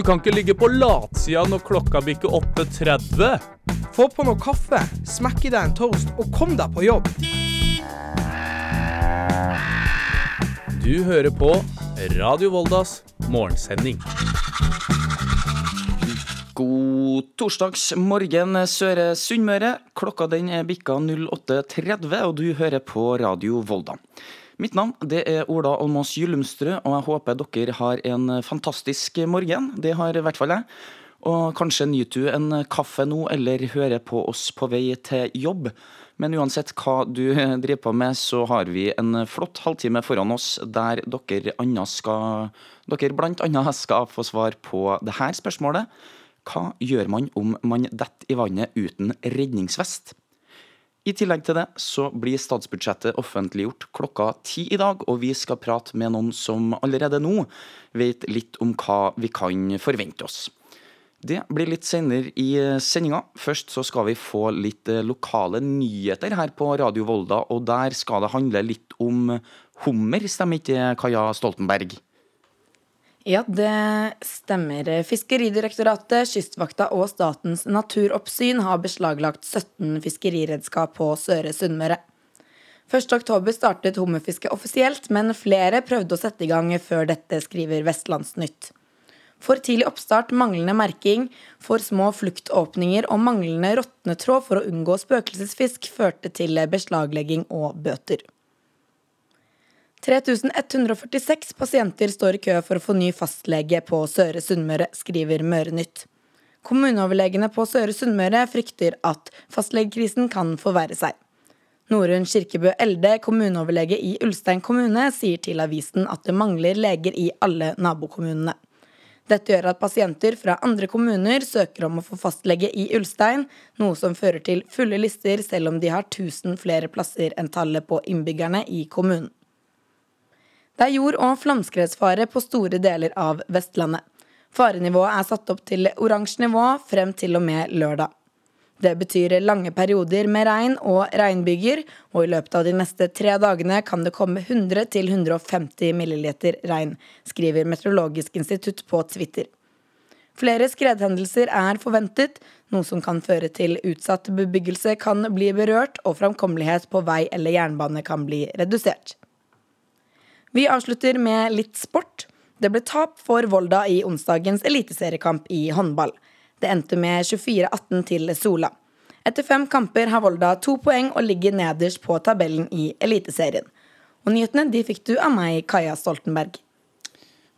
Du kan ikke ligge på latsida når klokka bikker 8.30. Få på noe kaffe, smekk i deg en toast og kom deg på jobb. Du hører på Radio Voldas morgensending. God torsdagsmorgen, Søre Sunnmøre. Klokka den er bikka 08.30, og du hører på Radio Volda. Mitt navn det er Ola Almås Gyllumstrø, og jeg håper dere har en fantastisk morgen. Det har i hvert fall jeg. Og kanskje nyter du en kaffe nå, eller hører på oss på vei til jobb. Men uansett hva du driver på med, så har vi en flott halvtime foran oss der dere, dere blant annet skal få svar på det her spørsmålet. Hva gjør man om man detter i vannet uten redningsvest? I tillegg til det så blir statsbudsjettet offentliggjort klokka ti i dag, og vi skal prate med noen som allerede nå vet litt om hva vi kan forvente oss. Det blir litt senere i sendinga. Først så skal vi få litt lokale nyheter her på Radio Volda, og der skal det handle litt om hummer, stemmer ikke Kaja Stoltenberg? Ja, det stemmer. Fiskeridirektoratet, Kystvakta og Statens naturoppsyn har beslaglagt 17 fiskeriredskap på Søre Sunnmøre. 1.10 startet hummerfisket offisielt, men flere prøvde å sette i gang før dette, skriver Vestlandsnytt. For tidlig oppstart, manglende merking, for små fluktåpninger og manglende råtnetråd for å unngå spøkelsesfisk førte til beslaglegging og bøter. 3146 pasienter står i kø for å få ny fastlege på Søre Sunnmøre, skriver Mørenytt. Kommuneoverlegene på Søre Sunnmøre frykter at fastlegekrisen kan forverre seg. Norunn Kirkebø Elde, kommuneoverlege i Ulstein kommune, sier til avisen at det mangler leger i alle nabokommunene. Dette gjør at pasienter fra andre kommuner søker om å få fastlege i Ulstein, noe som fører til fulle lister selv om de har 1000 flere plasser enn tallet på innbyggerne i kommunen. Det er jord- og flomskredsfare på store deler av Vestlandet. Farenivået er satt opp til oransje nivå frem til og med lørdag. Det betyr lange perioder med regn og regnbyger, og i løpet av de neste tre dagene kan det komme 100-150 milliliter regn, skriver Meteorologisk institutt på Twitter. Flere skredhendelser er forventet, noe som kan føre til utsatt bebyggelse kan bli berørt, og framkommelighet på vei eller jernbane kan bli redusert. Vi avslutter med litt sport. Det ble tap for Volda i onsdagens eliteseriekamp i håndball. Det endte med 24-18 til Sola. Etter fem kamper har Volda to poeng og ligger nederst på tabellen i Eliteserien. Og nyhetene de fikk du av meg, Kaja Stoltenberg.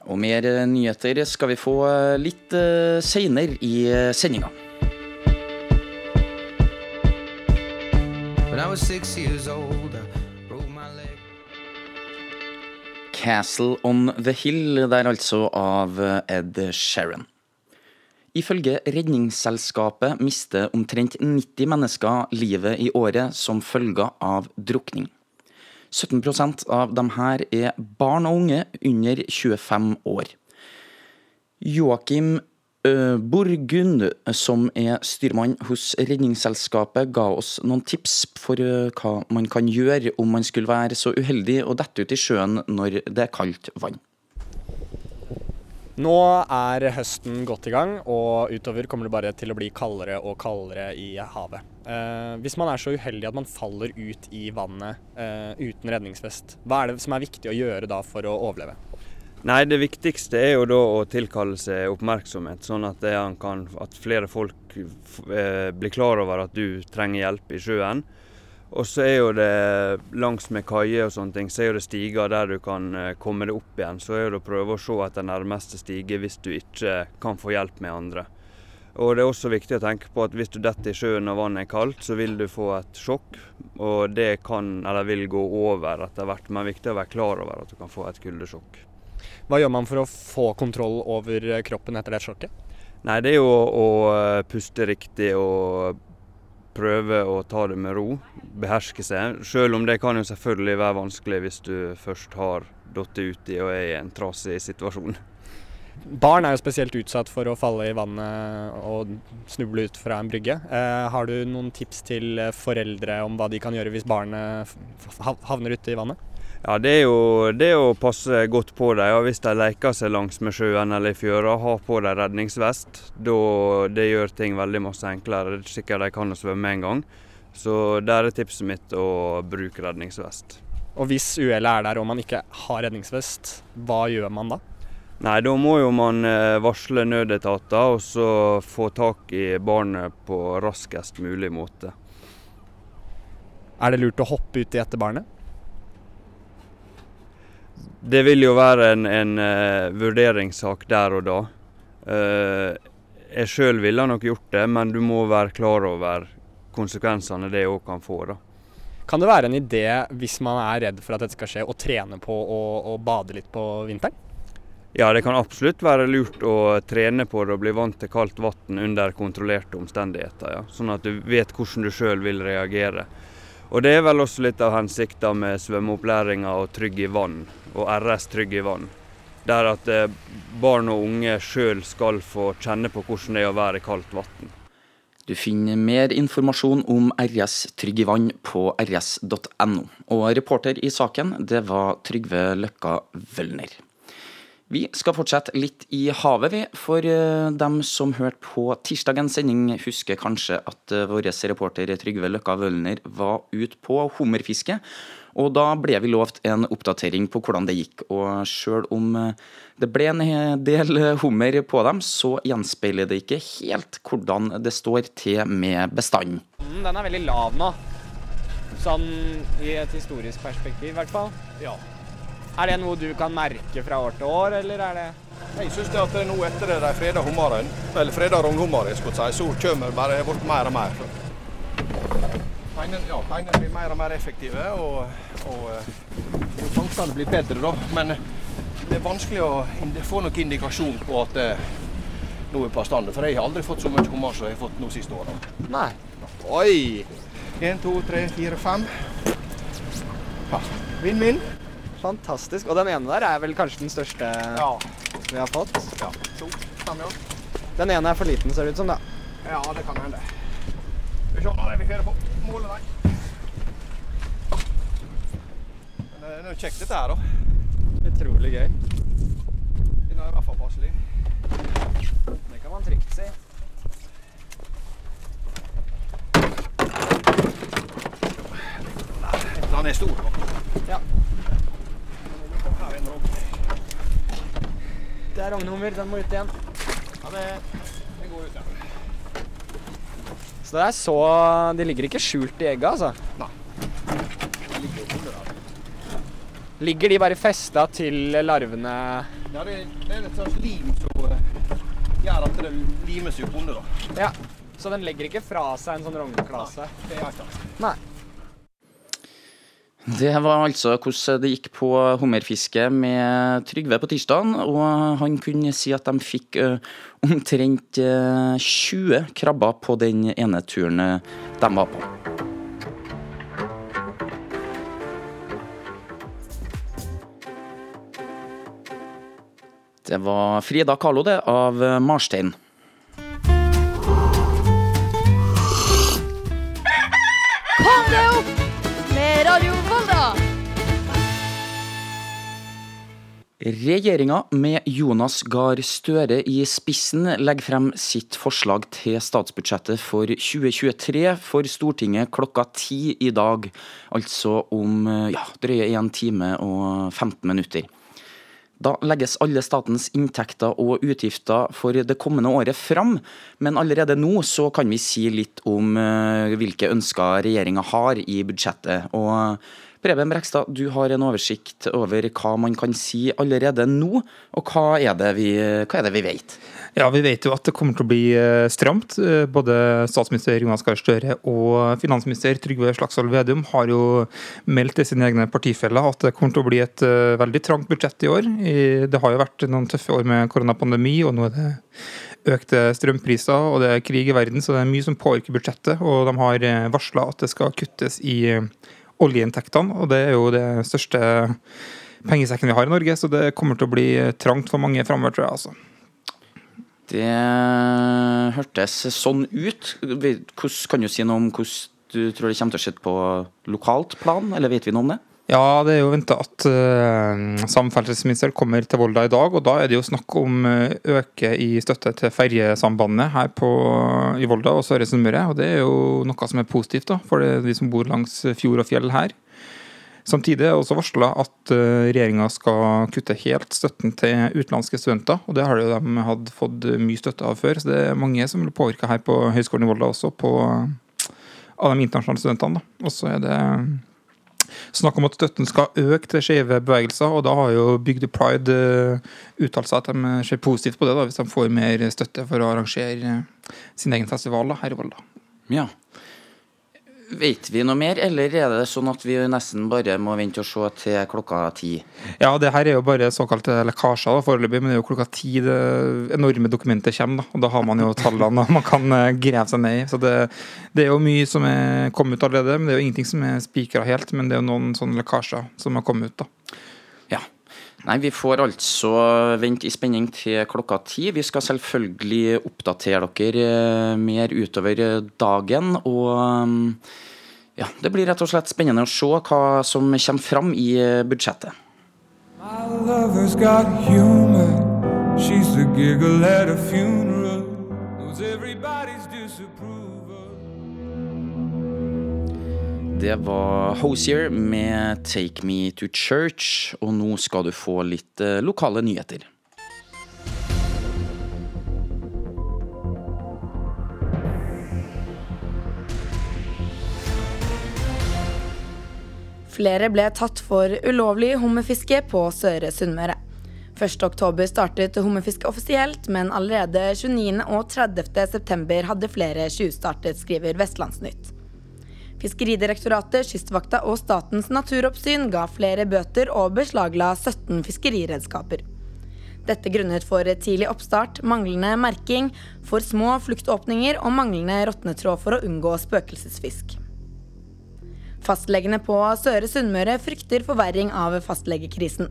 Og mer nyheter skal vi få litt uh, seinere i sendinga. When I was six years old, Castle on the Hill, der altså av Ed Sheeran. Ifølge Redningsselskapet mister omtrent 90 mennesker livet i året som følge av drukning. 17% av dem her er barn og unge under 25 år. Joakim Borgund, som er styrmann hos Redningsselskapet, ga oss noen tips for hva man kan gjøre om man skulle være så uheldig å dette ut i sjøen når det er kaldt vann. Nå er høsten godt i gang, og utover kommer det bare til å bli kaldere og kaldere i havet. Eh, hvis man er så uheldig at man faller ut i vannet eh, uten redningsvest, hva er det som er viktig å gjøre da for å overleve? Nei, Det viktigste er jo da å tilkalle seg oppmerksomhet, sånn at, kan, at flere folk eh, blir klar over at du trenger hjelp i sjøen. Og så er jo det langs med kaier og sånne ting, så er jo det stiger der du kan eh, komme deg opp igjen. Så er det å prøve å se etter nærmeste stige hvis du ikke kan få hjelp med andre. Og det er også viktig å tenke på at hvis du detter i sjøen og vannet er kaldt, så vil du få et sjokk. Og det kan, eller vil gå over etter hvert, men det er viktig å være klar over at du kan få et kuldesjokk. Hva gjør man for å få kontroll over kroppen etter det sjokket? Nei, Det er jo å å puste riktig og prøve å ta det med ro. Beherske seg. Selv om det kan jo selvfølgelig være vanskelig hvis du først har falt uti og er i en trasig situasjon. Barn er jo spesielt utsatt for å falle i vannet og snuble ut fra en brygge. Eh, har du noen tips til foreldre om hva de kan gjøre hvis barnet havner ute i vannet? Ja, Det er jo det å passe godt på dem. og Hvis de leker seg langs med sjøen eller i fjøra, ha på dem redningsvest. Da, det gjør ting veldig masse enklere. Det er sikkert de kan å svømme en gang. Så der er tipset mitt å bruke redningsvest. Og hvis uhellet er der og man ikke har redningsvest, hva gjør man da? Nei, da må jo man eh, varsle nødetater og så få tak i barnet på raskest mulig måte. Er det lurt å hoppe uti etter barnet? Det vil jo være en, en uh, vurderingssak der og da. Uh, jeg sjøl ville nok gjort det, men du må være klar over konsekvensene det òg kan få. da. Kan det være en idé, hvis man er redd for at dette skal skje, å trene på å, bade litt på vinteren? Ja, det kan absolutt være lurt å trene på det og bli vant til kaldt vann under kontrollerte omstendigheter. Ja. Sånn at du vet hvordan du sjøl vil reagere. Og Det er vel også litt av hensikta med svømmeopplæringa og Trygg i vann, og RS Trygg i vann. Der at eh, barn og unge sjøl skal få kjenne på hvordan det er å være i kaldt vann. Du finner mer informasjon om RS Trygg i vann på rs.no. Og reporter i saken, det var Trygve Løkka Wølner. Vi skal fortsette litt i havet, vi. For eh, dem som hørte på tirsdagens sending, husker kanskje at eh, vår reporter Trygve Løkka Wølner var ute på hummerfiske. Og da ble vi lovt en oppdatering på hvordan det gikk. Og sjøl om eh, det ble en del hummer på dem, så gjenspeiler det ikke helt hvordan det står til med bestanden. Mm, den er veldig lav nå. Sånn i et historisk perspektiv, i hvert fall. Ja. Er det noe du kan merke fra år til år, eller er det Jeg syns at det nå etter de freda hummeren, eller freda rognhummeren, si, så kommer bare bort mer og mer. Teinene ja, blir mer og mer effektive, og, og, fangstene blir bedre, da. Men det er vanskelig å få noen indikasjon på at det nå er på standard. For jeg har aldri fått så mye hummer som jeg har fått nå siste året. Nei. Oi! Én, to, tre, fire, fem. Vinn-vinn. Fantastisk. Og den ene der er vel kanskje den største ja. vi har fått? Ja. To, fem, jo. Den ene er for liten, ser det ut som, da. Ja, det kan hende. Vi se når vi kjører på. Måle den. Men det er jo kjekt dette her, da. Utrolig gøy. Den er i hvert fall passelig. Det kan man trygt si. Den er stor. Da. Ja. Det er rognhummer. Den må ut igjen. Ja, det, det går ut, ja. Så det er så De ligger ikke skjult i egget, altså? Nei. De ligger under. Ligger de bare festa til larvene Ja, det, det er et slags lim som uh, gjør at det limer seg opp under. da. Ja. Så den legger ikke fra seg en sånn rognklase? Det er ikke. Nei. Det var altså hvordan det gikk på hummerfiske med Trygve på tirsdag. Og han kunne si at de fikk omtrent uh, 20 krabber på den ene turen de var på. Det var Frida Kahlo, det, av Marstein. Regjeringa med Jonas Gahr Støre i spissen legger frem sitt forslag til statsbudsjettet for 2023 for Stortinget klokka ti i dag. Altså om ja, drøye 1 time og 15 minutter. Da legges alle statens inntekter og utgifter for det kommende året fram, men allerede nå så kan vi si litt om hvilke ønsker regjeringa har i budsjettet. Og Preben Brekstad, du har en oversikt over hva man kan si allerede nå, og hva er det vi, er det vi vet? Ja, Vi vet jo at det kommer til å bli stramt. Både statsminister Jonas Gahr Støre og finansminister Trygve Slagsvold Vedum har jo meldt til sine egne partifeller at det kommer til å bli et veldig trangt budsjett i år. Det har jo vært noen tøffe år med koronapandemi, og nå er det økte strømpriser og det er krig i verden, så det er mye som påvirker budsjettet. Og de har varsla at det skal kuttes i oljeinntektene, og det er jo det største pengesekken vi har i Norge, så det kommer til å bli trangt for mange framover, tror jeg. altså. Det hørtes sånn ut. Hvordan, kan du si noe om hvordan du tror det kommer til å skje på lokalt plan, eller vet vi noe om det? Ja, det er jo venta at uh, samferdselsministeren kommer til Volda i dag. og Da er det jo snakk om uh, øke i støtte til ferjesambandet her på, i Volda og Søre Sunnmøre. Og det er jo noe som er positivt da, for de som bor langs fjord og fjell her. Samtidig er det også varsla at uh, regjeringa skal kutte helt støtten til utenlandske studenter. og Det har jo de hatt fått mye støtte av før. Så det er mange som blir påvirka her på Høgskolen i Volda også, på, av de internasjonale studentene. Og så er det snakk om at støtten skal øke til skeive bevegelser, og da har jo Bygde Pride uh, uttalt seg at de ser positivt på det, da, hvis de får mer støtte for å arrangere uh, sin egen festival da, her i Volda. Ja. Vet vi noe mer, eller er det sånn at vi nesten bare må vente og se til klokka ti? Ja, det her er jo bare såkalte lekkasjer foreløpig, men det er jo klokka ti det enorme dokumentet kommer. Da, og da har man jo tallene man kan uh, grave seg ned i. Så det, det, er jo mye som er kommet ut allerede, men det er jo ingenting som er spikra helt. Men det er jo noen sånne lekkasjer som har kommet ut. da. Nei, Vi får altså vente i spenning til klokka ti. Vi skal selvfølgelig oppdatere dere eh, mer utover dagen. Og mm, ja, det blir rett og slett spennende å se hva som kommer fram i eh, budsjettet. My lover's got humor. She's the giggle at a funeral. Det var Hosier med 'Take Me To Church', og nå skal du få litt eh, lokale nyheter. Flere ble tatt for ulovlig hummerfiske på Søre Sunnmøre. 1.10 startet hummerfiske offisielt, men allerede 29. og 30. september hadde flere tjuvstartet, skriver Vestlandsnytt. Fiskeridirektoratet, Kystvakta og Statens naturoppsyn ga flere bøter og beslagla 17 fiskeriredskaper. Dette grunnet for tidlig oppstart, manglende merking, for små fluktåpninger og manglende råtnetråd for å unngå spøkelsesfisk. Fastlegene på Søre Sunnmøre frykter forverring av fastlegekrisen.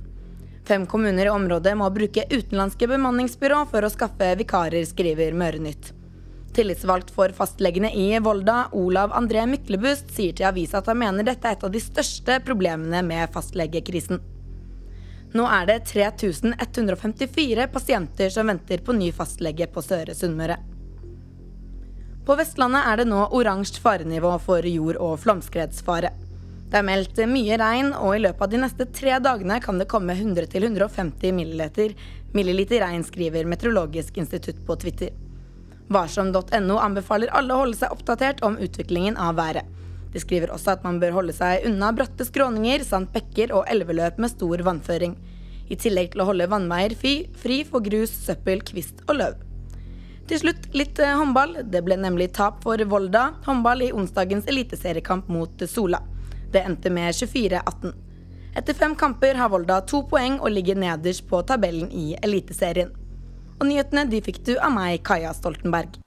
Fem kommuner i området må bruke utenlandske bemanningsbyrå for å skaffe vikarer, skriver Mørenytt. Tillitsvalgt for fastlegene i Volda, Olav André Myklebust, sier til avisa at han mener dette er et av de største problemene med fastlegekrisen. Nå er det 3154 pasienter som venter på ny fastlege på Søre Sunnmøre. På Vestlandet er det nå oransje farenivå for jord- og flomskredsfare. Det er meldt mye regn, og i løpet av de neste tre dagene kan det komme 100-150 milliliter, milliliter regn, skriver Meteorologisk institutt på Twitter. Varsom.no anbefaler alle å holde seg oppdatert om utviklingen av været. De skriver også at man bør holde seg unna bratte skråninger samt bekker og elveløp med stor vannføring. I tillegg til å holde vannveier fri for grus, søppel, kvist og løv. Til slutt litt eh, håndball. Det ble nemlig tap for Volda håndball i onsdagens eliteseriekamp mot Sola. Det endte med 24-18. Etter fem kamper har Volda to poeng og ligger nederst på tabellen i Eliteserien. Og nyhetene de fikk du av meg, Kaja Stoltenberg.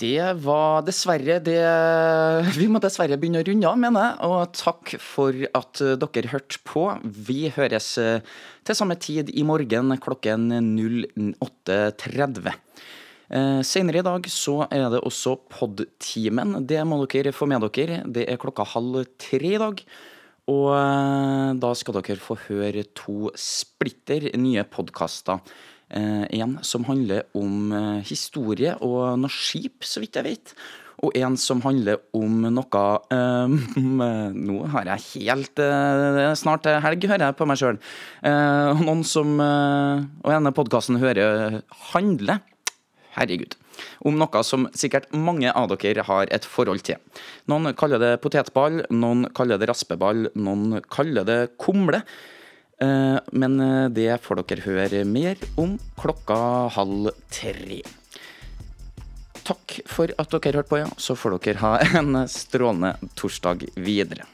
Det var dessverre det Vi må dessverre begynne å runde av, mener jeg. Og takk for at dere hørte på. Vi høres eh, til samme tid i morgen klokken 08.30. Eh, senere i dag så er det også Podtimen. Det må dere få med dere. Det er klokka halv tre i dag. Og eh, da skal dere få høre to splitter nye podkaster. Eh, en som handler om historie og noe skip, så vidt jeg vet. Og en som handler om noe um, Nå har jeg helt uh, Snart helg, hører jeg på meg sjøl. Uh, noen som uh, Og denne podkasten hører handler herregud. Om noe som sikkert mange av dere har et forhold til. Noen kaller det potetball, noen kaller det raspeball, noen kaller det kumle. Eh, men eh, det får dere høre mer om klokka halv tre. Takk for at dere hørte på, ja. Så får dere ha en strålende torsdag videre.